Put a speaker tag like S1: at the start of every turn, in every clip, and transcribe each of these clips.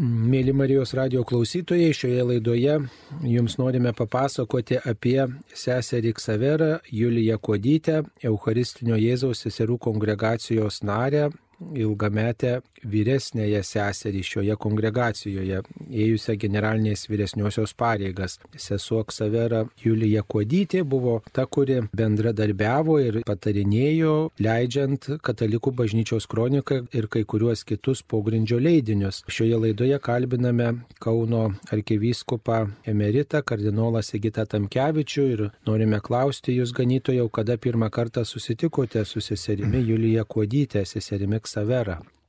S1: Mėly Marijos radio klausytojai, šioje laidoje jums norime papasakoti apie seserį Ksaverą Juliją Kodytę, Eucharistinio Jėzaus seserų kongregacijos narę, ilgametę vyresnėje seserį šioje kongregacijoje, ėjusią generalinės vyresniosios pareigas. Sesuo Ksavera Julija Kodytė buvo ta, kuri bendradarbiavo ir patarinėjo, leidžiant Katalikų bažnyčios kroniką ir kai kuriuos kitus pogrindžio leidinius. Šioje laidoje kalbiname Kauno arkivyskupą emeritą kardinolą Sigitą Tamkevičių ir norime klausti jūs ganytojau, kada pirmą kartą susitikote su seserimi Julija Kodytė, seserimi Ksavera.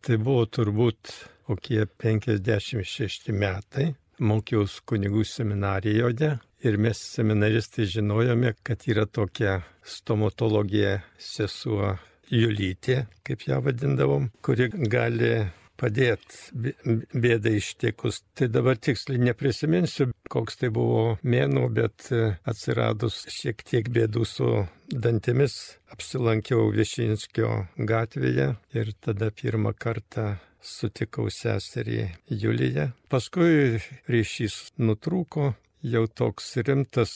S2: Tai buvo turbūt kokie 56 metai. Mokiausi kunigų seminarijoje ir mes seminaristai žinojome, kad yra tokia stomatologija sesuo Julytė, kaip ją vadindavom, kuri gali padėti bėdai ištikus. Tai dabar tiksliai neprisiminsiu, koks tai buvo mėnuo, bet atsiradus šiek tiek bėdų su dantimis apsilankiau Viešinskio gatvėje ir tada pirmą kartą sutikau seserį Juliją. Paskui ryšys nutrūko, jau toks rimtas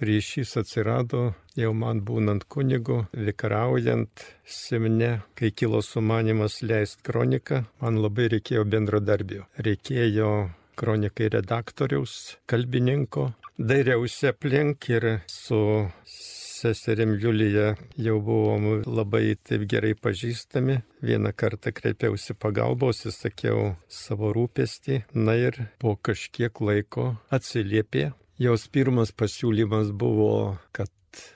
S2: ryšys atsirado, jau man būnant kunigu, vikaraujant Simne, kai kilo sumanimas leisti kroniką, man labai reikėjo bendradarbio. Reikėjo kronikai redaktoriaus, kalbininko. Dairiausi aplink ir su seserim Julija jau buvom labai taip gerai pažįstami. Vieną kartą kreipiausi pagalbos, įsakiau savo rūpestį, na ir po kažkiek laiko atsiliepė. Jos pirmas pasiūlymas buvo, kad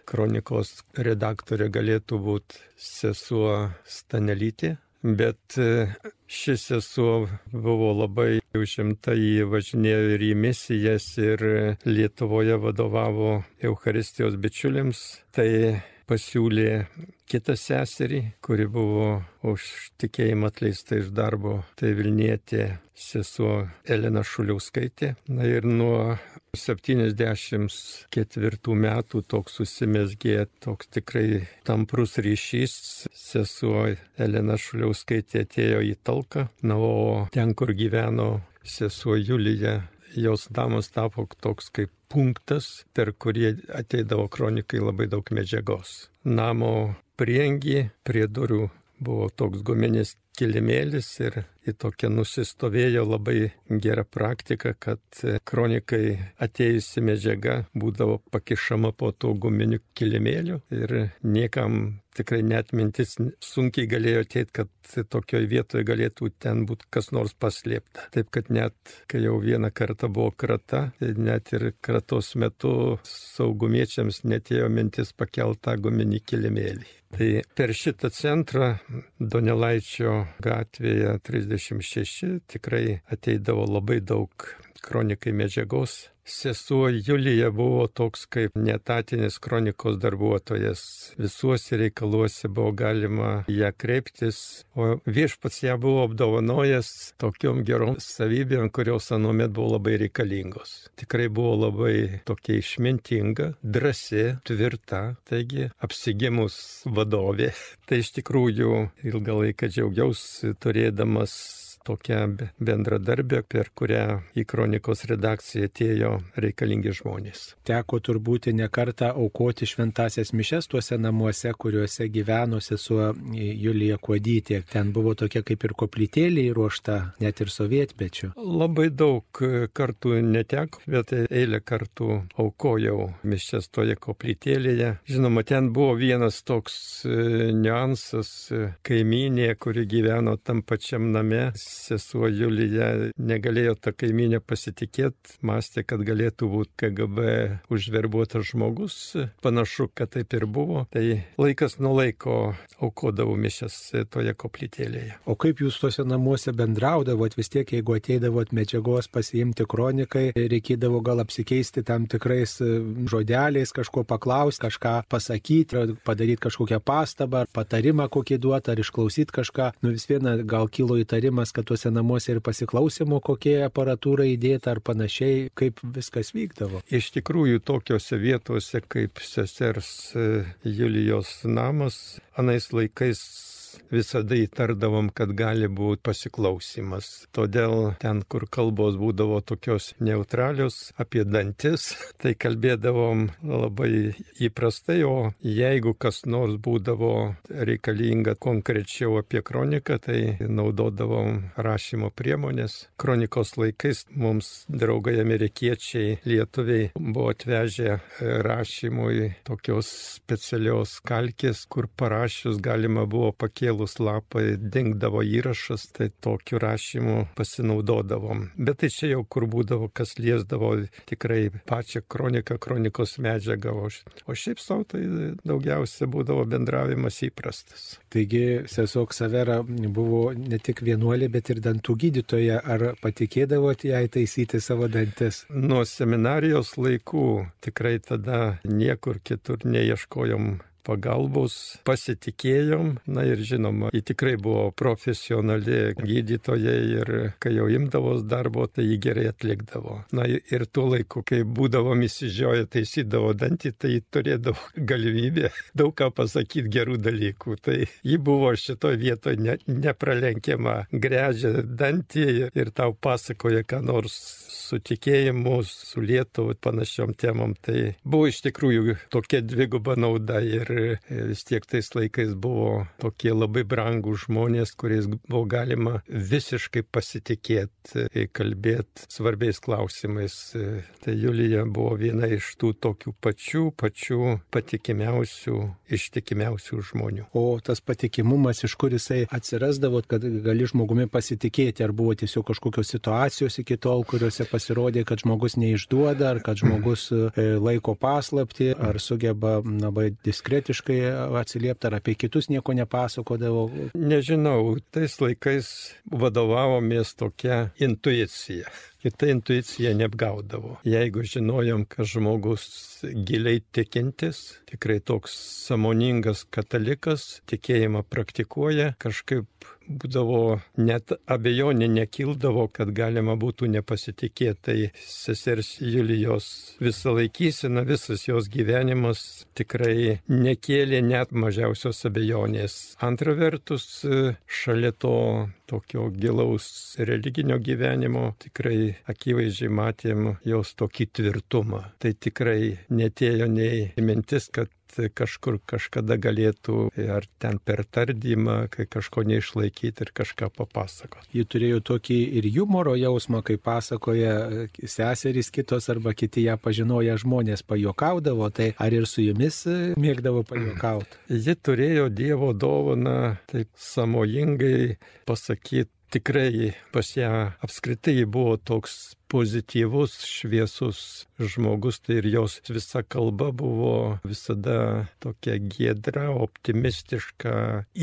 S2: kronikos redaktorė galėtų būti sesuo Stanelytė, bet šis sesuo buvo labai užimta, jį važinėjo ir į misijas, ir Lietuvoje vadovavo Euharistijos bičiuliams. Tai pasiūlė kitą seserį, kuri buvo už tikėjimą atleista iš darbo, tai Vilnietė sesuo Elena Šuliauskaitė. Na ir nuo 74 metų toks susimesgė, toks tikrai tamprus ryšys. Sesuo Elena Šuliauskaitė atėjo į talką, na, o ten, kur gyveno sesuo Julija, jos damos tapo toks kaip punktas, per kurį ateidavo kronikai labai daug medžiagos. Namo priengi prie durų buvo toks guminis kilimėlis ir į tokią nusistovėjo labai gera praktika, kad kronikai atėjusi medžiaga būdavo pakišama po to guminiu kilimėliu ir niekam tikrai net mintis sunkiai galėjo ateiti, kad tokioje vietoje galėtų ten būti kas nors paslėpta. Taip kad net, kai jau vieną kartą buvo krata, tai net ir kratos metu saugumiečiams netėjo mintis pakeltą guminį kilimėlį. Tai per šitą centrą Donelaičio gatvėje 36 tikrai ateidavo labai daug kronikai medžiagos. Sesuo Julija buvo toks kaip netatinis kronikos darbuotojas. Visuose reikaluose buvo galima ją kreiptis, o viešpats ją buvo apdovanojęs tokiom gerom savybėm, kurios anuomet buvo labai reikalingos. Tikrai buvo labai tokia išmintinga, drasi, tvirta, taigi apsigimus vadovė. Tai iš tikrųjų ilgą laiką džiaugiausi turėdamas tokia bendradarbė, per kurią į kronikos redakciją atėjo reikalingi žmonės.
S1: Teko turbūt ne kartą aukoti šventasias mišes tuose namuose, kuriuose gyveno sesuo Julija Kuodytė. Ten buvo tokia kaip ir koplytėlė įruošta, net ir sovietmečiu.
S2: Labai daug kartų neteko, bet eilę kartų aukojau mišes toje koplytėlėje. Žinoma, ten buvo vienas toks e, niuansas e, kaiminė, kuri gyveno tam pačiam name sesuo Julija negalėjo tą kaiminę pasitikėti, mąstė, kad galėtų būti KGB užverbuotas žmogus. Panašu, kad taip ir buvo. Tai laikas nuo laiko aukodavau mišęs toje koplytėlėje.
S1: O kaip jūs tuose namuose bendraudavot, vis tiek jeigu ateidavot medžiagos pasiimti kronikai, reikėdavo gal apsikeisti tam tikrais e, žodeliais, kažko paklausti, kažką pasakyti, padaryti kažkokią pastabą, ar patarimą kokį duoti, ar išklausyti kažką. Nu vis viena gal kilo įtarimas, kad kad tuose namuose ir pasiklausimo, kokie aparatūra įdėta ar panašiai, kaip viskas vykdavo.
S2: Iš tikrųjų, tokiuose vietose kaip sesers e, Julijos namas, anais laikais visada įtardavom, kad gali būti pasiklausimas. Todėl ten, kur kalbos būdavo tokios neutralios apie dantis, tai kalbėdavom labai įprastai, o jeigu kas nors būdavo reikalinga konkrečiau apie kroniką, tai naudodavom rašymo priemonės. Kronikos laikais mums draugai amerikiečiai, lietuviai buvo atvežę rašymui tokios specialios kalkės, kur parašius galima buvo pakėlus lapą, dingdavo įrašas, tai tokiu rašymu pasinaudodavom. Bet tai čia jau kur būdavo, kas liesdavo tikrai pačią kroniką, kronikos medžiagą, o, o šiaip savo tai daugiausia būdavo bendravimas įprastas.
S1: Taigi sesuo Ksavera buvo ne tik vienuolė, bet ir dantų gydytoja. Ar patikėdavote jai taisyti savo dantis?
S2: Nuo seminarijos laikų tikrai tada niekur kitur neieškojom pagalbos, pasitikėjom, na ir žinoma, ji tikrai buvo profesionali gydytoja ir kai jau imdavos darbo, tai jį gerai atlikdavo. Na ir tuo laiku, kai būdavom įsižioję, taisydavo dantį, tai turėdavo galimybę daug ką pasakyti gerų dalykų. Tai ji buvo šitoje vietoje ne, nepralenkiama, grežė dantį ir tau pasakoja, ką nors su tikėjimu, su Lietuvu, panašiom temom. Tai buvo iš tikrųjų tokia dviguba nauda ir vis tiek tais laikais buvo tokie labai brangų žmonės, kuriais buvo galima visiškai pasitikėti, kalbėti svarbiais klausimais. Tai Julija buvo viena iš tų tokių pačių, pačių patikimiausių, ištikimiausių žmonių.
S1: O tas patikimumas, iš kur jisai atsirasdavo, kad gali žmogumi pasitikėti, ar buvo tiesiog kažkokios situacijos iki tol, kuriuose pasirodė, kad žmogus neišduoda, ar kad žmogus e, laiko paslapti, ar sugeba labai diskretiškai atsiliepti, ar apie kitus nieko nepasakodavo.
S2: Nežinau, tais laikais vadovavomės tokia intuicija ir ta intuicija neapgaudavo. Jeigu žinojom, kad žmogus giliai tikintis, tikrai toks samoningas katalikas, tikėjimą praktikuoja, kažkaip būdavo net abejonė nekildavo, kad galima būtų nepasitikėti. Tai sesers Julijos visą laikysena, visas jos gyvenimas tikrai nekėlė net mažiausios abejonės. Antra vertus, šalia to tokio gilaus religinio gyvenimo tikrai akivaizdžiai matėm jos tokį tvirtumą. Tai tikrai netėjo nei mintis, kad kažkur kažkada galėtų ar ten per tardymą, kai kažko neišlaikyti ir kažką papasakoti.
S1: Ji turėjo tokį ir humoro jausmą, kai pasakoja seserys kitos arba kiti ją pažinoja žmonės pajokaudavo, tai ar ir su jumis mėgdavo pajokauti?
S2: Ji turėjo Dievo dovaną taip samojingai pasakyti tikrai pas ją apskritai buvo toks pozityvus, šviesus žmogus, tai ir jos visa kalba buvo visada tokia giedra, optimistiška,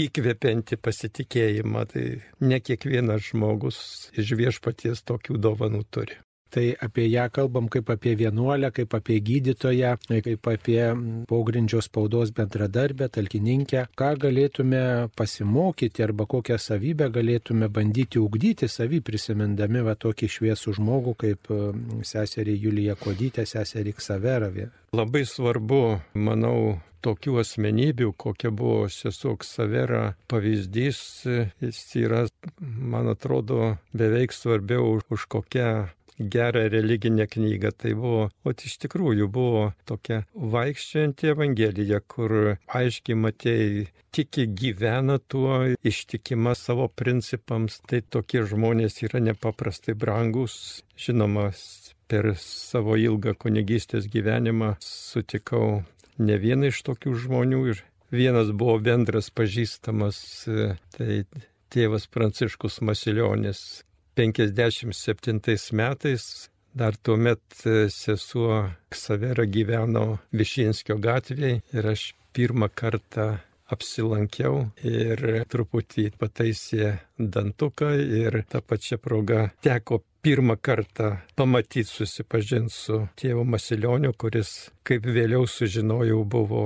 S2: įkvepianti pasitikėjimą. Tai ne kiekvienas žmogus iš viešpaties tokių dovanų turi.
S1: Tai apie ją kalbam kaip apie vienuolę, kaip apie gydytoją, kaip apie pogrindžio spaudos bendradarbę, talkininkę. Ką galėtume pasimokyti arba kokią savybę galėtume bandyti ugdyti savį prisimindami va tokį šviesų žmogų kaip seserį Julija Kodytė, seserį Ksaveravė.
S2: Labai svarbu, manau, tokių asmenybių, kokia buvo sesuo Ksavera pavyzdys, jis yra, man atrodo, beveik svarbiau už kokią gerą religinę knygą. Tai buvo, o iš tikrųjų buvo tokia vaikščianti Evangelija, kur aiškiai matėjai, tiki gyvena tuo, ištikima savo principams. Tai tokie žmonės yra nepaprastai brangus. Žinoma, per savo ilgą kunigystės gyvenimą sutikau ne vieną iš tokių žmonių ir vienas buvo bendras pažįstamas, tai tėvas Pranciškus Masilionis, 57 metais Dar tuomet e, sesuo Ksavera gyveno Višinskio gatvėje ir aš pirmą kartą apsilankiau ir truputį pataisė dantuką ir tą pačią progą teko pirmą kartą pamatyti, susipažinti su tėvu Masilioniu, kuris, kaip vėliau sužinojau, buvo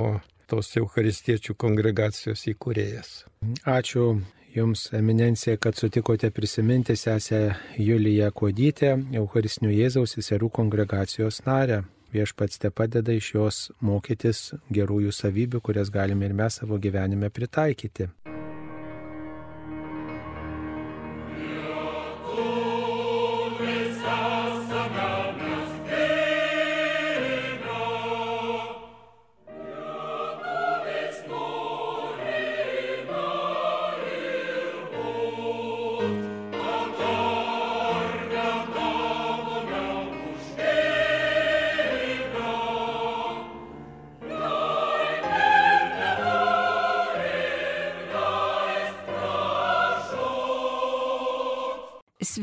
S2: tos Eucharistiečių kongregacijos įkūrėjas.
S1: Ačiū Jums, eminencija, kad sutikote prisiminti sesę Juliją Kodytę, Eucharistinių Jėzaus seserų kongregacijos narę. Viešpats te padeda iš jos mokytis gerųjų savybių, kurias galime ir mes savo gyvenime pritaikyti.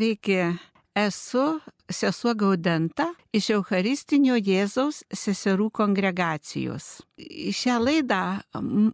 S3: Sveiki, esu sesuo Gaudenta iš Eucharistinio Jėzaus seserų kongregacijos. Šią laidą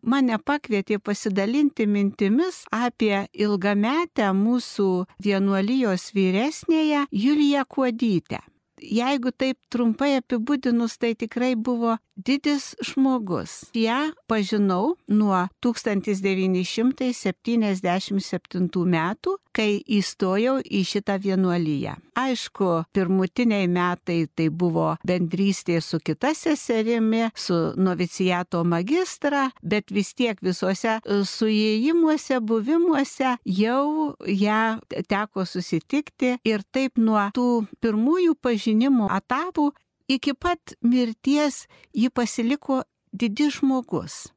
S3: mane pakvietė pasidalinti mintimis apie ilgametę mūsų vienuolijos vyresnėje Juliją Kuodytę jeigu taip trumpai apibūdinus, tai tikrai buvo didis žmogus. Ja pažinau nuo 1977 metų, kai įstojau į šitą vienuolyje. Aišku, pirmutiniai metai tai buvo bendrystė su kita seserimi, su novicijato magistra, bet vis tiek visuose suėjimuose, buvimuose jau ją teko susitikti ir taip nuo tų pirmųjų pažinimo etapų iki pat mirties ji pasiliko didi žmogus.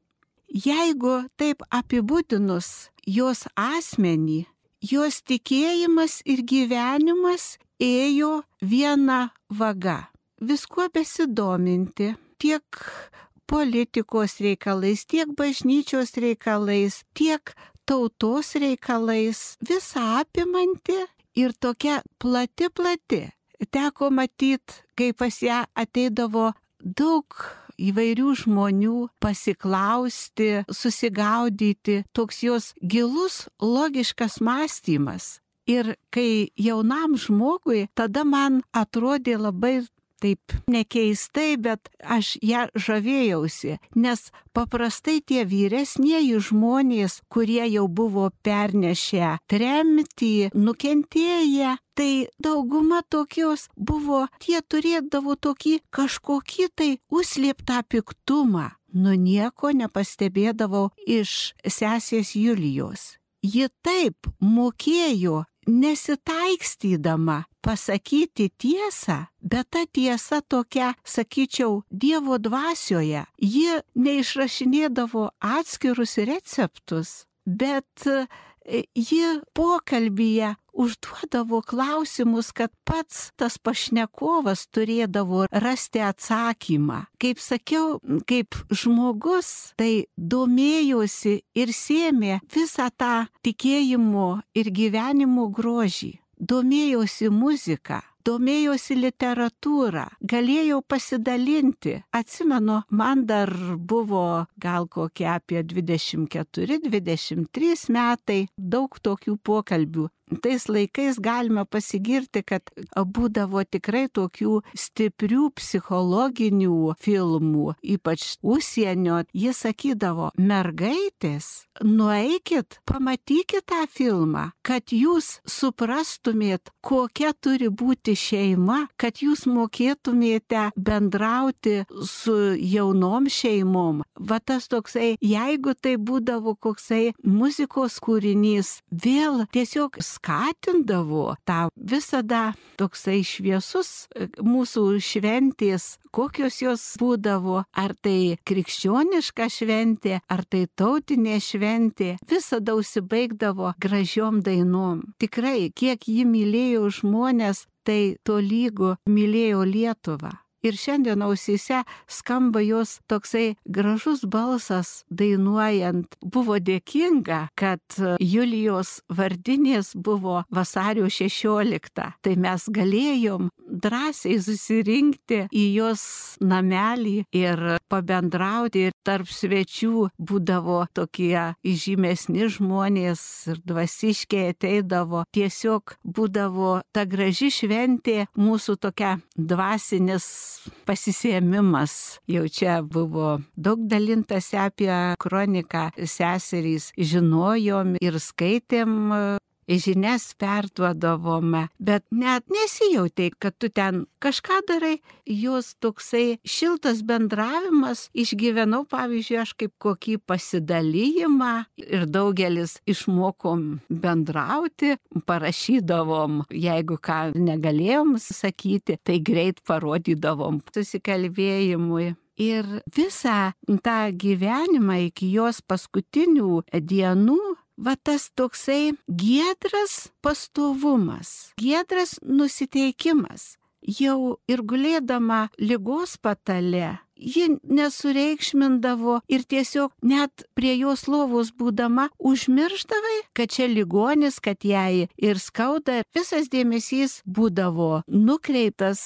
S3: Jeigu taip apibūdinus jos asmenį, jos tikėjimas ir gyvenimas ėjo viena vaga. Viskuo besidominti, tiek politikos reikalais, tiek bažnyčios reikalais, tiek tautos reikalais, visą apimanti ir tokia plati plati. Teko matyti, kai pas ją ateidavo daug įvairių žmonių pasiklausti, susigaudyti, toks jos gilus logiškas mąstymas. Ir kai jaunam žmogui, tada man atrodė labai taip nekeistai, bet aš ją žavėjausi, nes paprastai tie vyresnieji žmonės, kurie jau buvo pernešę tremtį, nukentėję, tai dauguma tokios buvo, tie turėdavo tokį kažkokį tai užslėptą piktumą. Nu nieko nepastebėdavau iš sesės Julijos. Ji taip mokėjo nesitaikstydama pasakyti tiesą, bet ta tiesa tokia, sakyčiau, Dievo dvasioje, ji neišrašinėdavo atskirus receptus, bet ji pokalbėje užduodavo klausimus, kad pats tas pašnekovas turėdavo rasti atsakymą. Kaip sakiau, kaip žmogus, tai domėjosi ir sėmė visą tą tikėjimo ir gyvenimo grožį. Domėjosi muzika, domėjosi literatūrą, galėjau pasidalinti. Atsimenu, man dar buvo gal kokie apie 24-23 metai, daug tokių pokalbių tais laikais galime pasigirti, kad būdavo tikrai tokių stiprių psichologinių filmų, ypač užsienio. Jis sakydavo, mergaitės, nueikit, pamatykit tą filmą, kad jūs suprastumėt, kokia turi būti šeima, kad jūs mokėtumėte bendrauti su jaunom šeimom. Va tas toksai, jeigu tai būdavo koksai muzikos kūrinys, vėl tiesiog skatindavo tą visada toksai šviesus e, mūsų šventės, kokios jos būdavo, ar tai krikščioniška šventė, ar tai tautinė šventė, visada užsibaigdavo gražiom dainom. Tikrai, kiek ji mylėjo žmonės, tai to lygu mylėjo Lietuvą. Ir šiandien ausyse skamba jos toksai gražus balsas dainuojant. Buvo dėkinga, kad Julijos vardinės buvo vasario 16. Tai mes galėjom drąsiai susirinkti į jos namelį ir pabendrauti. Ir tarp svečių būdavo tokie įžymesni žmonės ir dvasiškiai ateidavo. Tiesiog būdavo ta graži šventė, mūsų tokia dvasinis pasisėmimas. Jau čia buvo daug dalintasi apie kroniką seserys, žinojom ir skaitėm žinias perduodavome, bet net nesijautė, kad tu ten kažką darai, jos toksai šiltas bendravimas išgyvenau, pavyzdžiui, aš kaip kokį pasidalyjimą ir daugelis išmokom bendrauti, parašydavom, jeigu ką negalėjom sakyti, tai greit parodydavom susikalbėjimui. Ir visą tą gyvenimą iki jos paskutinių dienų va tas toksai giedras pastovumas, giedras nusiteikimas. Jau ir gulėdama lygos patale, ji nesureikšmindavo ir tiesiog net prie jos lovos būdama užmirždavai, kad čia ligonis, kad jai ir skauda. Visas dėmesys būdavo nukreiptas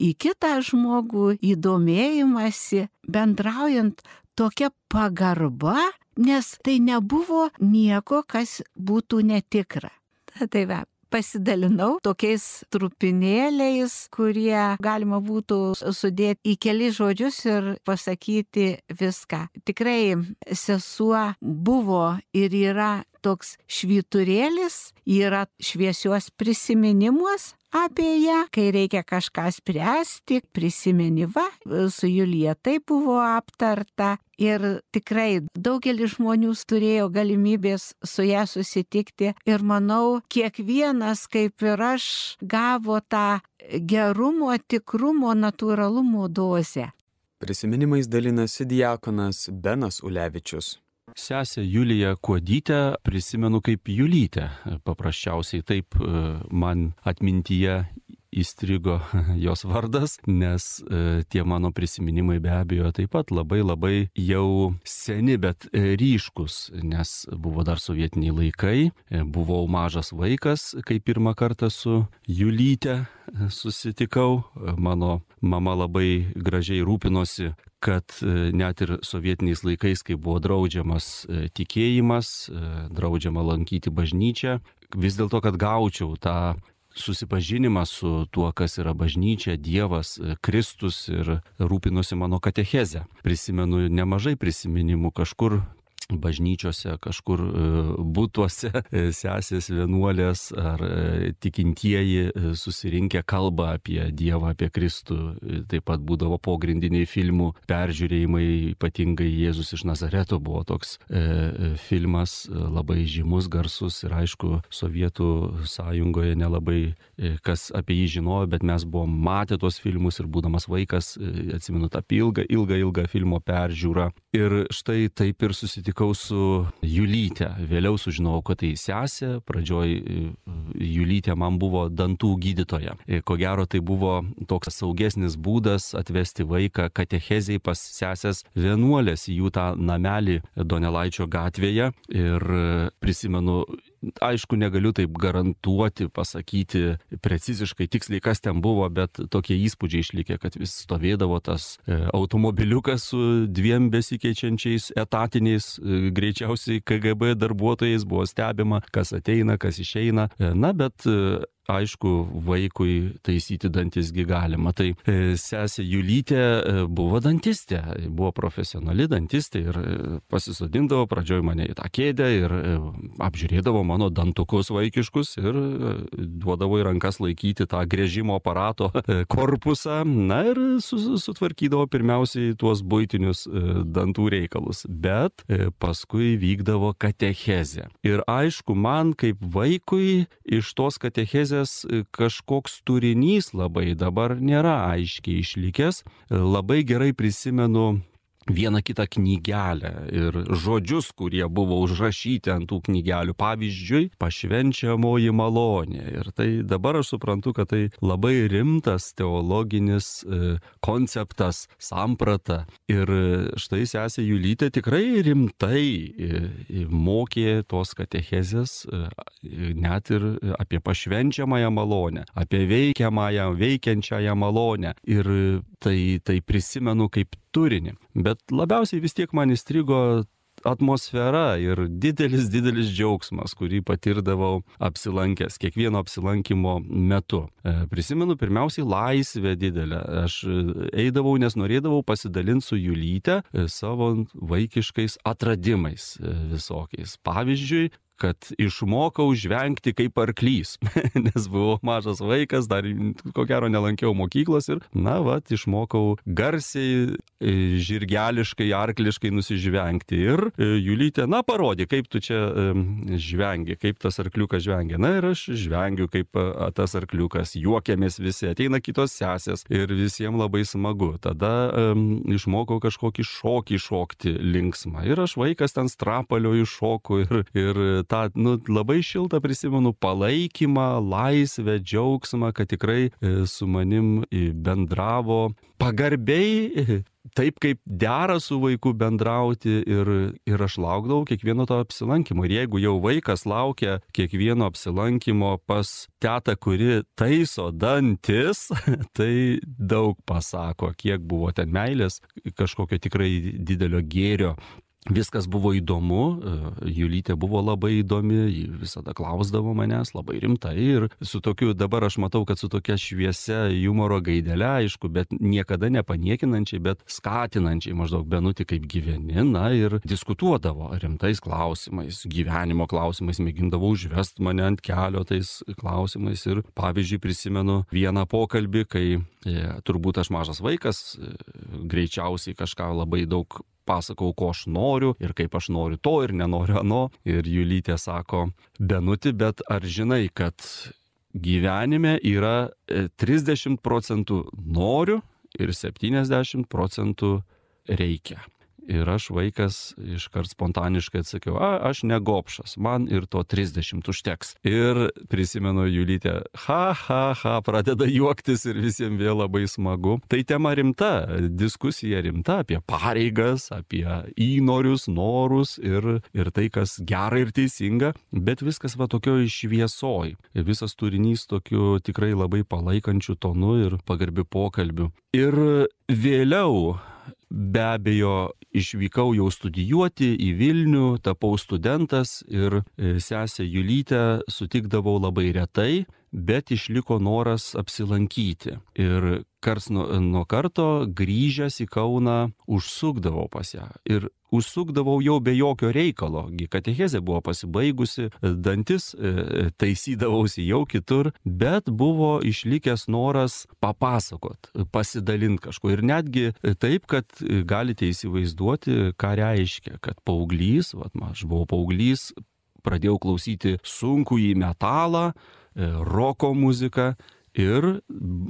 S3: į kitą žmogų, įdomėjimąsi, bendraujant tokia pagarba, nes tai nebuvo nieko, kas būtų netikra. Tai va, pasidalinau tokiais trupinėliais, kurie galima būtų sudėti į kelias žodžius ir pasakyti viską. Tikrai sesuo buvo ir yra toks švyturėlis, yra šviesios prisiminimuos apie ją, kai reikia kažką spręsti, prisimeni va, su Julija tai buvo aptarta ir tikrai daugelis žmonių turėjo galimybės su ją susitikti ir manau, kiekvienas kaip ir aš gavo tą gerumo, tikrumo, natūralumo dozę.
S4: Prisiminimais dalinasi diakonas Benas Ulevičius.
S5: Sesę Juliją Kuodytę prisimenu kaip Julytę. Paprasčiausiai taip e, man atmintyje įstrigo jos vardas, nes e, tie mano prisiminimai be abejo taip pat labai labai jau seni, bet e, ryškus, nes buvo dar sovietiniai laikai, e, buvau mažas vaikas, kai pirmą kartą su Julyte susitikau, mano mama labai gražiai rūpinosi kad net ir sovietiniais laikais, kai buvo draudžiamas tikėjimas, draudžiama lankyti bažnyčią, vis dėlto, kad gaučiau tą susipažinimą su tuo, kas yra bažnyčia, Dievas, Kristus ir rūpinosi mano katechezę. Prisimenu nemažai prisiminimų kažkur bažnyčiose, kažkur e, būtuose e, sesės vienuolės ar e, tikintieji susirinkę kalba apie Dievą, apie Kristų. Taip pat būdavo pogrindiniai filmų peržiūrėjimai, ypatingai Jėzus iš Nazareto buvo toks e, filmas labai žymus, garsus ir aišku, Sovietų sąjungoje nelabai kas apie jį žinojo, bet mes buvom matę tuos filmus ir būdamas vaikas, atsimenu tą ilgą, ilgą, ilgą filmo peržiūrą. Ir štai taip ir susitikau susitikau su Julyte. Vėliau sužinojau, kad tai sesė. Pradžioj e, Julytė man buvo dantų gydytoja. E, ko gero tai buvo toks saugesnis būdas atvesti vaiką katechezijai pas sesės vienuolės į jų tą namelį Donelaičio gatvėje. Ir e, prisimenu, aišku, negaliu taip garantuoti, pasakyti preciziškai, tiksliai kas ten buvo, bet tokie įspūdžiai išlikė, kad vis stovėdavo tas e, automobiliukas su dviem besikeičiančiais etatiniais, e, greičiausiai KGB darbuotojais buvo stebima, kas ateina, kas išeina. E, na, bet aišku, vaikui taisyti dantisgi galima. Tai e, sesė Julytė e, buvo dantistė, buvo profesionali dantistė ir e, pasisodindavo pradžioj mane į tą kėdę ir apžiūrėdavo mano dantukus vaikiškus ir duodavo į rankas laikyti tą grėžimo aparato korpusą, na ir sutvarkydavo pirmiausiai tuos būtinius dantų reikalus. Bet paskui vykdavo katechezė. Ir aišku, man kaip vaikui iš tos katechezės analizės e, kažkoks turinys labai dabar nėra aiškiai išlikęs. Labai gerai prisimenu vieną kitą knygelę ir žodžius, kurie buvo užrašyti ant tų knygelių. Pavyzdžiui, pašvenčiamoji malonė. Ir tai dabar aš suprantu, kad tai labai rimtas teologinis e, konceptas, samprata. Ir štai sesė Julytė tikrai rimtai e, mokė tos katechezės e, net ir apie pašvenčiamąją malonę, apie veikiamąją, veikiančiąją malonę. Ir tai, tai prisimenu kaip turinį. Bet labiausiai vis tiek man įstrigo atmosfera ir didelis, didelis džiaugsmas, kurį patirdavau apsilankęs, kiekvieno apsilankimo metu. E, prisimenu pirmiausiai laisvę didelę. Aš eidavau, nes norėdavau pasidalinti su Julyte e, savo vaikiškais atradimais e, visokiais. Pavyzdžiui, kad išmokau žvengti kaip arklys, nes buvau mažas vaikas, dar ko gero nelankiau mokyklos ir, na, va, išmokau garsiai, e, žirgeliškai, arkliškai nusižvengti. Ir e, Julytė, na, parodė, kaip tu čia žvengi, kaip tas arkliukas žvengia. Na ir aš žvengiu kaip tas arkliukas, juokiamės visi, ateina kitos sesės ir visiems labai smagu. Tada um, išmokau kažkokį šokį šokti linksmą. Ir aš vaikas ten strapalio iššoku ir, ir tą nu, labai šiltą prisimenu palaikymą, laisvę, džiaugsmą, kad tikrai e, su manim e, bendravo pagarbiai, taip kaip dera su vaiku bendrauti ir, ir aš laukdavau kiekvieno to apsilankimo. Ir jeigu jau vaikas laukia kiekvieno apsilankimo pas tetą, kuri taiso dantis, tai daug pasako, kiek buvo ten meilės, kažkokio tikrai didelio gėrio Viskas buvo įdomu, e, Julytė buvo labai įdomi, ji visada klausdavo manęs labai rimtai ir su tokiu, dabar aš matau, kad su tokia šviesia humoro gaidelė, aišku, bet niekada nepaniekinančiai, bet skatinančiai maždaug benuti kaip gyveni, na ir diskutuodavo rimtais klausimais, gyvenimo klausimais, mėgindavo užvest mane ant kelio tais klausimais ir pavyzdžiui prisimenu vieną pokalbį, kai e, turbūt aš mažas vaikas, e, greičiausiai kažką labai daug pasakau, ko aš noriu ir kaip aš noriu to ir nenoriu ano. Ir Julytė sako, Benuti, bet ar žinai, kad gyvenime yra 30 e, procentų noriu ir 70 procentų reikia. Ir aš vaikas iškart spontaniškai atsakiau, a, aš negopšas, man ir to 30 užteks. Ir prisimenu Julytę, ha, ha, ha, pradeda juoktis ir visiems vėl labai smagu. Tai tema rimta, diskusija rimta apie pareigas, apie įnorius, norus ir, ir tai, kas gera ir teisinga, bet viskas va tokio išviesoj. Visas turinys tokiu tikrai labai palaikančiu tonu ir pagarbiu pokalbiu. Ir vėliau be abejo išvykau jau studijuoti į Vilnių, tapau studentas ir e, sesę Julytę sutikdavau labai retai, bet išliko noras apsilankyti. Ir kars nuo, nuo karto grįžęs į Kauną užsukdavau pas ją. Ir užsukdavau jau be jokio reikalo. Katechezė buvo pasibaigusi, dantis e, taisydavausi jau kitur, bet buvo išlikęs noras papasakot, pasidalinti kažkuo. Ir netgi taip, kad galite įsivaizduoti, ką reiškia, kad paauglys, vat, aš buvau paauglys, pradėjau klausyti sunkų į metalą, roko muziką ir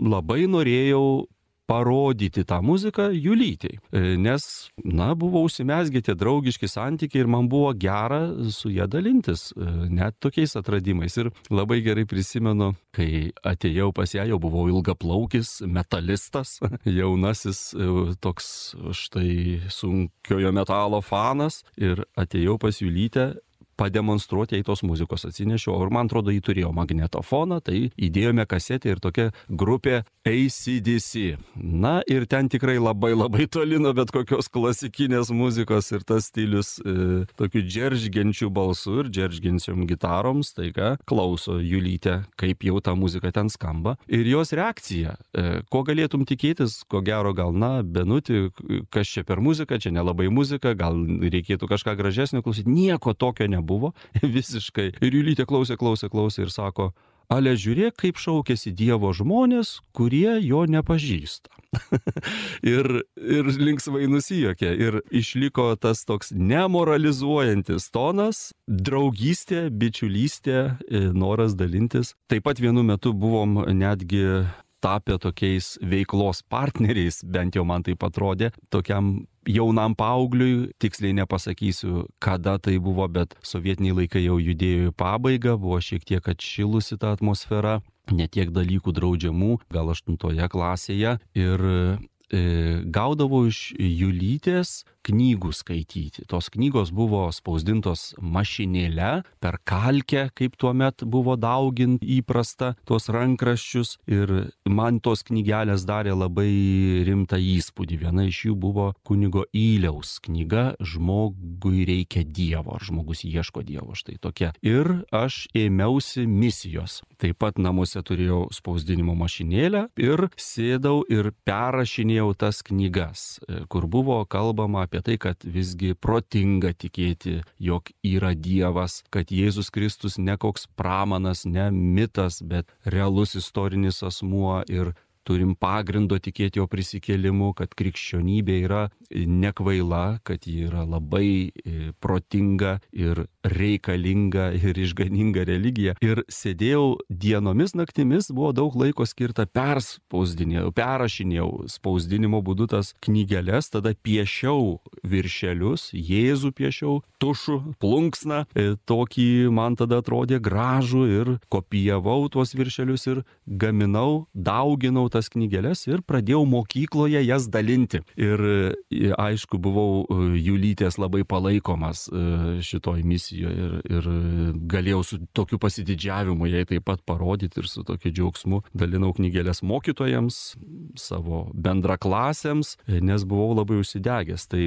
S5: labai norėjau parodyti tą muziką Julytei. E, nes, na, buvo užsimesgę tie draugiški santykiai ir man buvo gera su ją dalintis, e, net tokiais atradimais. Ir labai gerai prisimenu, kai atėjau pas ją, jau buvau ilgaplaukis, metalistas, jaunasis e, toks štai sunkiojo metalo fanas ir atėjau pas Julytę pademonstruoti jai tos muzikos atsinešiau. Ir man atrodo, jį turėjo magnetofoną, tai įdėjome kasetę ir tokia grupė ACDC. Na ir ten tikrai labai labai toli nuo bet kokios klasikinės muzikos ir tas stilius e, tokiu džeržgiančiu balsu ir džeržgiančiam gitaroms, taiga klauso Julytė, kaip jau ta muzika ten skamba. Ir jos reakcija, e, ko galėtum tikėtis, ko gero gal, na, benuti, kas čia per muzika, čia nelabai muzika, gal reikėtų kažką gražesnio klausyti, nieko tokio nebuvo nebuvo visiškai. Ir Julytė klausė, klausė, klausė ir sako, ale žiūrėk, kaip šaukėsi Dievo žmonės, kurie jo nepažįsta. ir, ir linksmai nusijokė. Ir išliko tas toks nemoralizuojantis tonas, draugystė, bičiulystė, e, noras dalintis. Taip pat vienu metu buvom netgi tapę tokiais veiklos partneriais, bent jau man tai atrodė, tokiam jaunam paaugliui, tiksliai nepasakysiu, kada tai buvo, bet sovietiniai laikai jau judėjo į pabaigą, buvo šiek tiek atšilusi ta atmosfera, netiek dalykų draudžiamų, gal aštuntoje klasėje ir e, gaudavau iš Julytės knygų skaityti. Tos knygos buvo spausdintos mašinėle, per kalkę, kaip tuo met buvo daugint įprasta tuos rankraščius ir man tos knygelės darė labai rimtą įspūdį. Viena iš jų buvo kunigo Įliaus knyga Žmogui reikia Dievo, ar žmogus ieško Dievo, štai tokia. Ir aš ėmiausi misijos. Taip pat namuose turėjau spausdinimo mašinėlę ir sėdau ir perrašinėjau tas knygas, kur buvo kalbama apie apie tai, kad visgi protinga tikėti, jog yra Dievas, kad Jėzus Kristus ne koks pramanas, ne mitas, bet realus istorinis asmuo ir turim pagrindo tikėti jo prisikėlimu, kad krikščionybė yra nekvaila, kad ji yra labai e, protinga ir reikalinga ir išganinga religija. Ir sėdėjau dienomis, naktimis, buvo daug laiko skirta perspausdinėjau, perrašinėjau spausdinimo būdu tas knygelės, tada piešiau viršelius, Jėzų piešiau, tušų, plunksną, e, tokį man tada atrodė gražų ir kopijavau tuos viršelius ir gaminau, dauginau tas knygelės ir pradėjau mokykloje jas dalinti. Ir e, aišku, buvau e, Julytės labai palaikomas šitoj misijoje ir, ir galėjau su tokiu pasididžiavimu jai taip pat parodyti ir su tokiu džiaugsmu dalinau knygelės mokytojams, savo bendraklasėms, nes buvau labai užsidegęs. Tai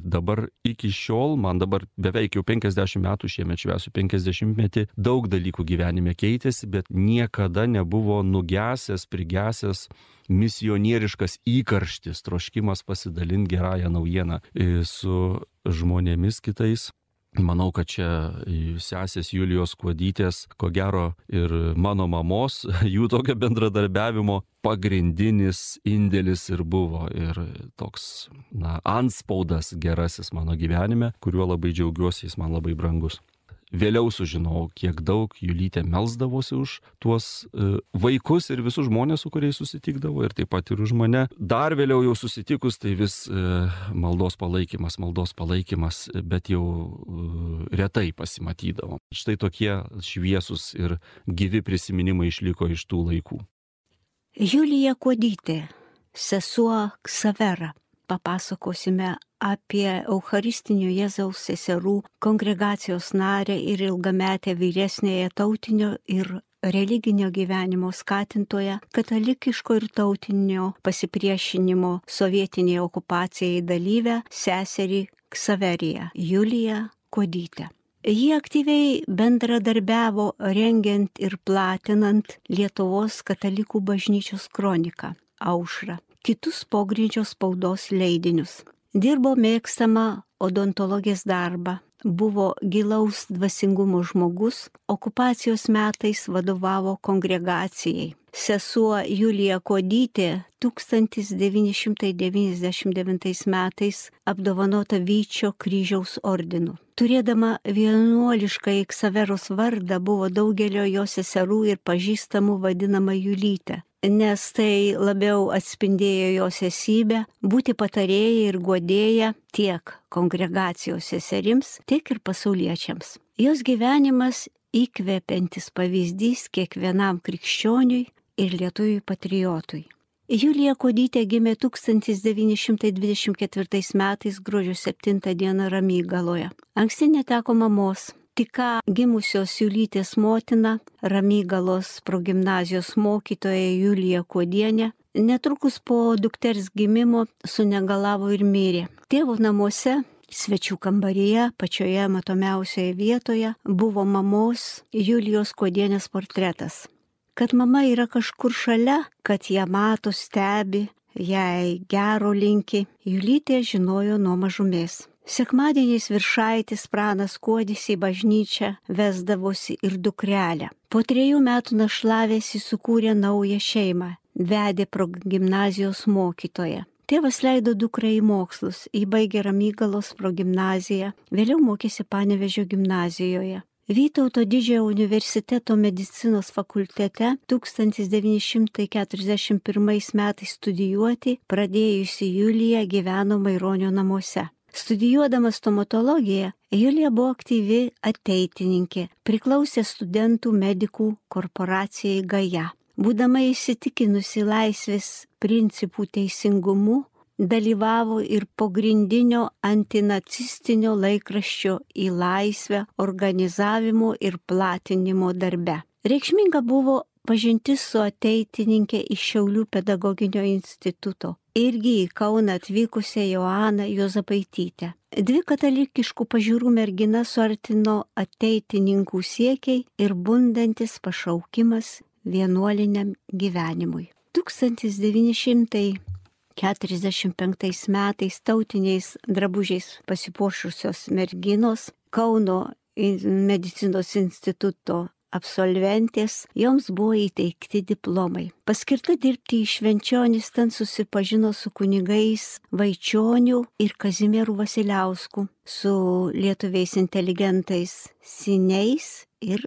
S5: dabar iki šiol, man dabar beveik jau 50 metų šiemet švesiu 50 metį, daug dalykų gyvenime keitėsi, bet niekada nebuvo nugesęs, prigesęs misionieriškas įkarštis, troškimas pasidalinti gerąją naujieną e, su žmonėmis kitais. Manau, kad čia sesės Julijos Kuodytės, ko gero ir mano mamos, jų tokio bendradarbiavimo pagrindinis indėlis ir buvo. Ir toks, na, anspaudas gerasis mano gyvenime, kuriuo labai džiaugiuosi, jis man labai brangus. Vėliau sužinojau, kiek daug Julytė melzdavosi už tuos e, vaikus ir visus žmonės, su kuriais susitikdavo ir taip pat ir už mane. Dar vėliau jau susitikus, tai vis e, maldos palaikymas, maldos palaikymas, bet jau e, retai pasimatydavo. Štai tokie šviesus ir gyvi prisiminimai išliko iš tų laikų.
S6: Julija Kuodytė, sesuo Ksavera papasakosime apie Eucharistinio Jėzaus seserų kongregacijos narę ir ilgametę vyresnėje tautinio ir religinio gyvenimo skatintoje, katalikiško ir tautinio pasipriešinimo sovietiniai okupacijai dalyvę seserį Ksaveriją Juliją Kodytę. Jie aktyviai bendradarbiavo rengiant ir platinant Lietuvos katalikų bažnyčios kroniką Aušrą kitus pogrindžio spaudos leidinius. Dirbo mėgstamą odontologės darbą, buvo gilaus dvasingumo žmogus, okupacijos metais vadovavo kongregacijai. Sesuo Julija Kodytė 1999 metais apdovanota Vyčio kryžiaus ordinu. Turėdama vienuolišką Iksaveros vardą buvo daugelio jo seserų ir pažįstamų vadinama Julytė nes tai labiau atspindėjo jos esybę būti patarėja ir godėja tiek kongregacijos seserims, tiek ir pasauliečiams. Jos gyvenimas įkvepiantis pavyzdys kiekvienam krikščioniui ir lietuviui patriotui. Julija Kodytė gimė 1924 metais gruodžio 7 dieną Ramygaloje. Anksti neteko mamos, tik ką gimusios Julytės motina, Ramygalos progymnazijos mokytoja Julija Kodienė, netrukus po dukters gimimo sunegalavo ir mirė. Tėvo namuose svečių kambaryje, pačioje matomiausioje vietoje, buvo mamos Julijos Kodienės portretas. Kad mama yra kažkur šalia, kad ją mato, stebi, jai gero linki, Julytė žinojo nuo mažumės. Sekmadieniais viršaitis pranas kuodis į bažnyčią vesdavosi ir dukrelę. Po trejų metų našlavėsi sukūrė naują šeimą, vedė pro gimnazijos mokytoją. Tėvas leido dukrą į mokslus, įbaigė Ramygalos progymnaziją, vėliau mokėsi Panevežio gimnazijoje. Vytauto didžiojo universiteto medicinos fakultete 1941 metais studijuoti pradėjusi Julija gyveno Maironio namuose. Studijuodama stomatologiją, Julija buvo aktyvi ateitininkė, priklausė studentų medikų korporacijai Gaja. Būdama įsitikinusi laisvės principų teisingumu, dalyvavo ir pogrindinio antinacistinio laikraščio į laisvę organizavimo ir platinimo darbe. Reikšminga buvo pažintis su ateitininkė iš Šiaulių pedagoginio instituto, irgi į Kauną atvykusią Joaną Jozapaitytę. Dvi katalikiškų pažiūrų mergina suartino ateitininkų siekiai ir bundantis pašaukimas vienuoliniam gyvenimui. 1945 metais tautiniais drabužiais pasipuošusios merginos Kauno medicinos instituto absolventės, joms buvo įteikti diplomai. Paskirta dirbti į Švenčionis ten susipažino su kunigais Vaičionių ir Kazimierų Vasiliausku, su lietuviais inteligentais Siniais ir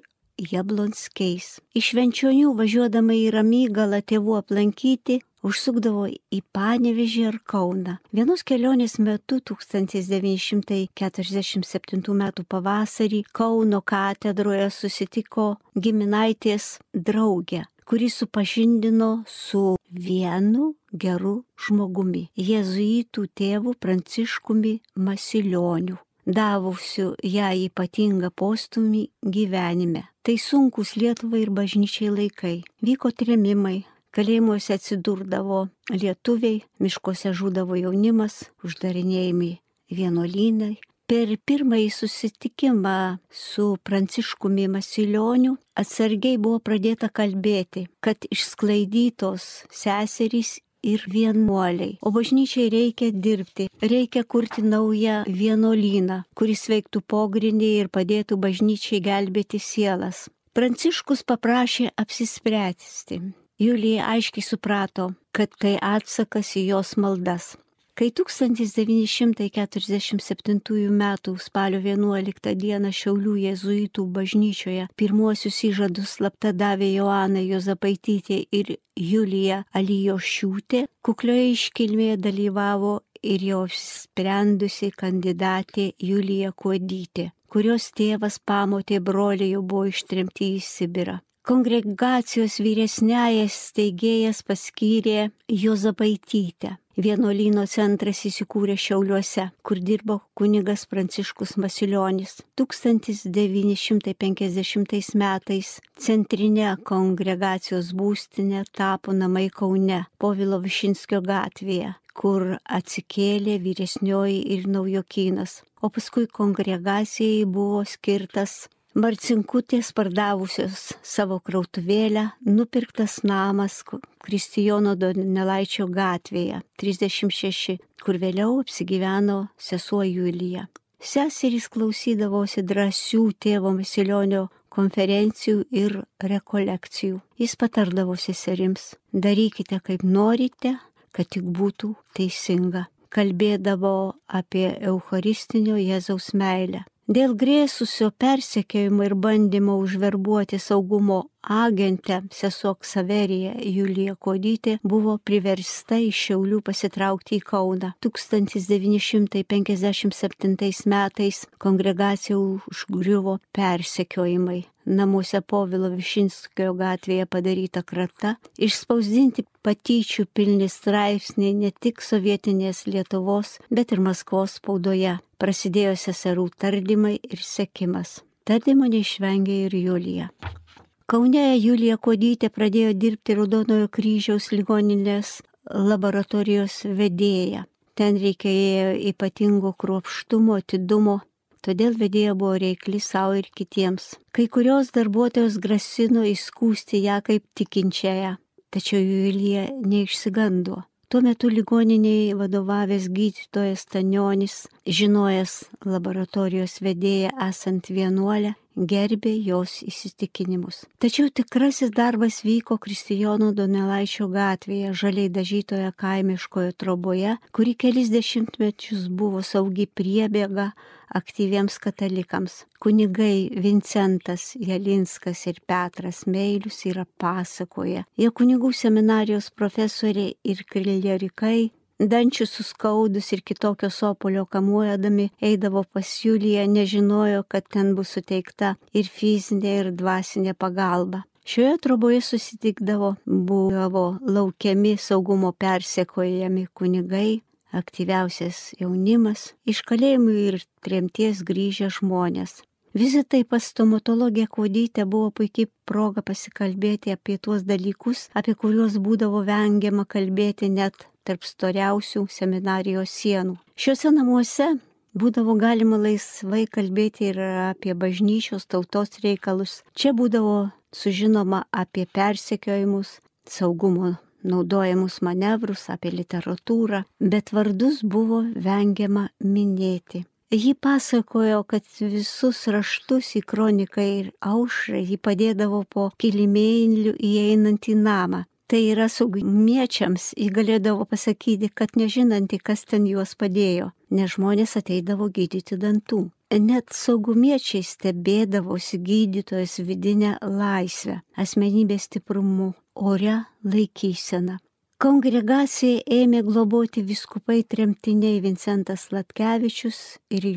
S6: Jablonskiais. Iš Švenčionių važiuodama į Ramygalą tėvų aplankyti, užsukdavo į Panevežį ar Kauną. Vienos kelionės metu 1947 m. pavasarį Kauno katedroje susitiko giminaitės draugė, kuri supažindino su vienu geru žmogumi - jėzuitų tėvu Pranciškumi Masilioniu davusiu ją ypatingą postumį gyvenime. Tai sunkus Lietuvai ir bažnyčiai laikai. Vyko tremimai, kalėjimuose atsidurdavo lietuviai, miškuose žūdavo jaunimas, uždarinėjami vienuolynai. Per pirmąjį susitikimą su Pranciškumi Masilioniu atsargiai buvo pradėta kalbėti, kad išsklaidytos seserys ir vienuoliai. O bažnyčiai reikia dirbti, reikia kurti naują vienuolyną, kuris veiktų pogrindį ir padėtų bažnyčiai gelbėti sielas. Pranciškus paprašė apsispręsti. Julija aiškiai suprato, kad tai atsakas į jos maldas. Kai 1947 m. spalio 11 d. Šiaulių jėzuitų bažnyčioje pirmuosius įžadus slapta davė Joana Jozapaitytė ir Julija Alijošiūtė, kuklioje iškilmėje dalyvavo ir jau sprendusi kandidatė Julija Kuodytė, kurios tėvas pamotė broliai jau buvo ištrimti į Sibirą kongregacijos vyresnėjas steigėjas paskyrė Jozapaitytę. Vienuolyno centras įsikūrė Šiauliuose, kur dirbo kunigas Pranciškus Masilionis. 1950 metais centrinė kongregacijos būstinė tapo namai Kaune, Povilo Višinskio gatvėje kur atsikėlė vyresnioji ir naujokynas, o paskui kongregacijai buvo skirtas Marcinkutės pardavusios savo krautuvėlę, nupirktas namas Kristijono Donelaičio gatvėje 36, kur vėliau apsigyveno sesuo Julija. Seserys klausydavosi drąsių tėvo Masilionio konferencijų ir rekolekcijų. Jis patardavo seserims, darykite kaip norite, kad tik būtų teisinga. Kalbėdavo apie Eucharistinio Jėzaus meilę. Dėl grėsusio persekiojimo ir bandymo užverbuoti saugumo agentę sesuo Ksaverija Julija Kodytė buvo priversta iš Šiaulių pasitraukti į Kauną. 1957 metais kongregacija užgriuvo persekiojimai namuose Povilo Višinskio gatvėje padaryta krata, išspausdinti patyčių pilni straipsniai ne tik sovietinės Lietuvos, bet ir Maskvos spaudoje. Prasidėjo seserų tardymai ir sekimas. Tardymo neišvengė ir Julija. Kaune Julija Kodytė pradėjo dirbti Raudonojo kryžiaus ligoninės laboratorijos vedėja. Ten reikėjo ypatingo kruopštumo, atidumo, todėl vedėja buvo reikli savo ir kitiems. Kai kurios darbuotojos grasino įskūsti ją kaip tikinčiąją, tačiau Julija neišsigando. Tuo metu ligoniniai vadovavęs gydytojas Tanionis, žinojęs laboratorijos vedėją esant vienuolę, gerbė jos įsitikinimus. Tačiau tikrasis darbas vyko Kristijono Donelaičio gatvėje, žaliai dažytoje kaimiškoje troboje, kuri kelis dešimtmečius buvo saugi priebėga aktyviems katalikams. Kunigai Vincentas Jalinskas ir Petras Meilius yra pasakoje. Jie kunigų seminarijos profesoriai ir krilierikai dančių suskaudus ir kitokio sopolio kamuojami eidavo pas Juliją, nežinojo, kad ten bus suteikta ir fizinė, ir dvasinė pagalba. Šioje troboje susitikdavo, buvo laukiami saugumo persekojami kunigai, aktyviausias jaunimas, iš kalėjimų ir tremties grįžę žmonės. Vizitai pas stomatologę Kodytę buvo puikiai proga pasikalbėti apie tuos dalykus, apie kuriuos būdavo vengiama kalbėti net tarp storiausių seminarijos sienų. Šiuose namuose būdavo galima laisvai kalbėti ir apie bažnyčios tautos reikalus. Čia būdavo sužinoma apie persekiojimus, saugumo naudojamus manevrus, apie literatūrą, bet vardus buvo vengiama minėti. Ji pasakojo, kad visus raštus į kroniką ir aušrą ji padėdavo po kilimėliu įeinant į namą. Tai yra saugumiečiams ji galėdavo pasakyti, kad nežinanti, kas ten juos padėjo, nes žmonės ateidavo gydyti dantų. Net saugumiečiai stebėdavosi gydytojas vidinę laisvę, asmenybės stiprumu, ore laikysena. Kongregaciją ėmė globoti viskupai tremtiniai Vincentas Latkevičius ir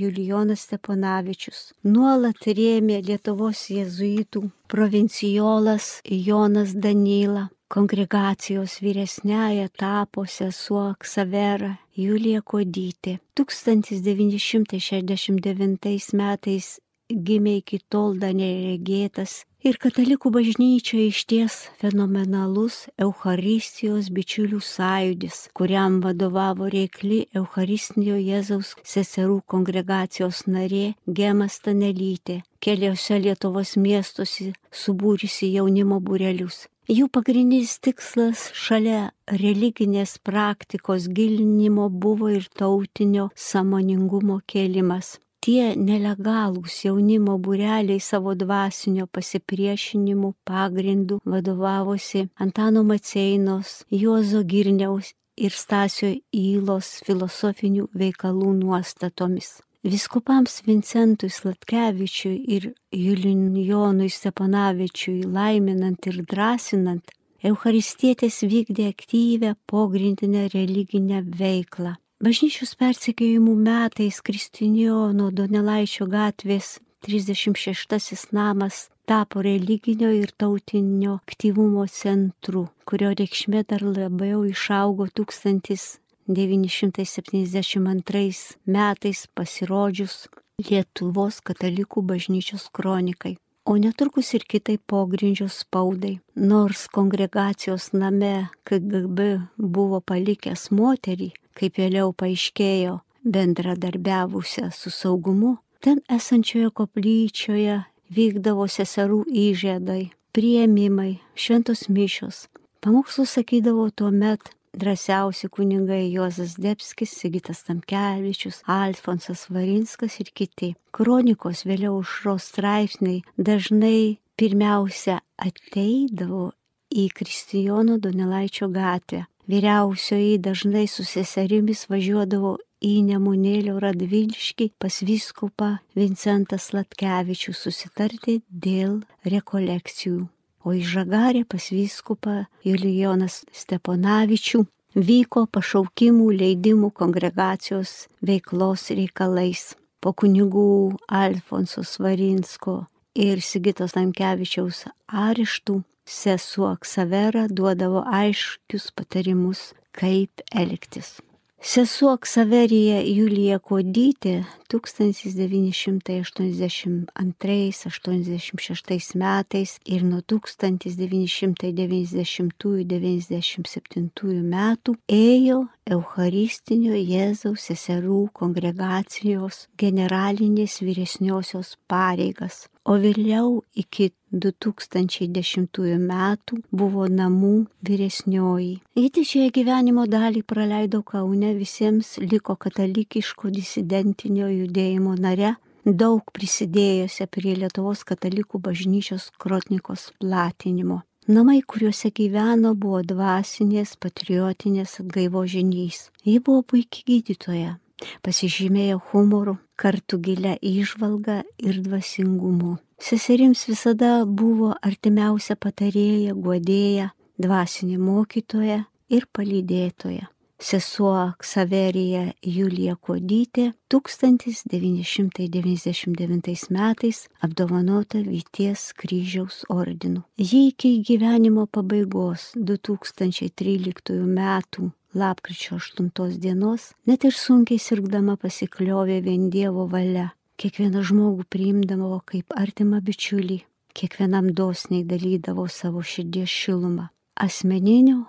S6: Julijonas Steponavičius. Nuolat rėmė Lietuvos jėzuitų provincijolas Jonas Danyla. Kongregacijos vyresnėje tapo sesuo Ksavera Julija Kodytė. 1969 metais gimė iki tol dar neregėtas ir katalikų bažnyčioje išties fenomenalus Euharistijos bičiulių sąjūdis, kuriam vadovavo reikli Eucharistinio Jėzaus seserų kongregacijos narė Gema Stanelytė, keliose Lietuvos miestuose subūrisi jaunimo būrelius. Jų pagrindinis tikslas šalia religinės praktikos gilinimo buvo ir tautinio samoningumo kėlimas tie nelegalūs jaunimo būreliai savo dvasinio pasipriešinimų pagrindų vadovavosi Antano Maceinos, Juozo Girniaus ir Stasio Įlos filosofinių veikalų nuostatomis. Viskupams Vincentui Slatkevičiui ir Julijonui Steponavičiui laiminant ir drąsinant, Eucharistietės vykdė aktyvę pogrindinę religinę veiklą. Bažnyčios persikėjimų metais Kristinijono Donelaičio gatvės 36 namas tapo religinio ir tautinio aktyvumo centru, kurio reikšmė dar labiau išaugo 1972 metais pasirodžius Lietuvos katalikų bažnyčios kronikai o netrukus ir kitai pogrindžio spaudai. Nors kongregacijos name KGB buvo palikęs moterį, kaip vėliau paaiškėjo, bendradarbiavusią su saugumu, ten esančioje koplyčioje vykdavo seserų įžėdai, prieimimai, šventos mišios. Pamokslus sakydavo tuo met drąsiausi kunigai Juozas Debskis, Sigitas Tamkevičius, Alfonsas Varinskas ir kiti. Kronikos vėliau užros straipsniai dažnai pirmiausia ateidavo į Kristijono Donelaičio gatvę. Vyriausioji dažnai su seserimis važiuodavo į Nemunėlio Radvilškį pas viskupą Vincentas Latkevičius susitarti dėl rekolekcijų o į Žagarę pas vyskupą Julijonas Steponavičių vyko pašaukimų leidimų kongregacijos veiklos reikalais. Po kunigų Alfonso Svarinsko ir Sigitos Namkevičiaus areštų sesuo Ksavera duodavo aiškius patarimus, kaip elgtis. Sesuo Ksaverija Julija Kodytė 1982-86 metais ir nuo 1990-97 metų ėjo Eucharistinio Jėzaus seserų kongregacijos generalinės vyresniosios pareigas, o vėliau iki 2010 metų buvo namų vyresnioji. Ji didžiąją gyvenimo dalį praleido Kaune, visiems liko katalikiško disidentinio judėjimo nare, daug prisidėjusi prie Lietuvos katalikų bažnyčios krotnikos platinimo. Namai, kuriuose gyveno, buvo dvasinės, patriotinės atgaivo žinys. Ji buvo puikiai gydytoja, pasižymėjo humoru, kartu gilia išvalga ir dvasingumu. Seserims visada buvo artimiausia patarėja, guodėja, dvasinė mokytoja ir palydėtoja. Sesuo Ksaverija Julija Kodytė 1999 metais apdovanota Vyties kryžiaus ordinu. Ji iki gyvenimo pabaigos 2013 metų lapkričio 8 dienos net ir sunkiai sirgdama pasikliovė vien Dievo valia kiekvieną žmogų priimdavo kaip artimą bičiulį, kiekvienam dosniai dalydavo savo širdies šilumą, asmeninio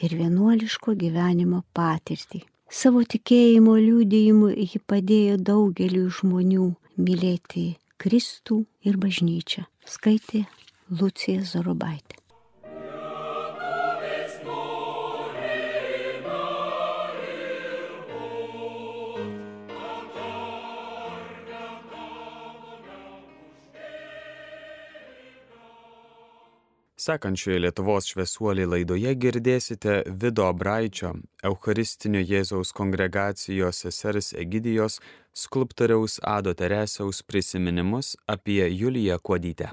S6: ir vienuoliško gyvenimo patirtį. Savo tikėjimo liūdėjimu ji padėjo daugeliu žmonių mylėti Kristų ir bažnyčią, skaitė Lucija Zorobaitė.
S4: Sekančioje Lietuvos šviesuolį laidoje girdėsite Vido Braičio, Eucharistinio Jėzaus kongregacijos sesers Egidijos, skulptoriaus Ado Teresiaus prisiminimus apie Juliją Kuodytę.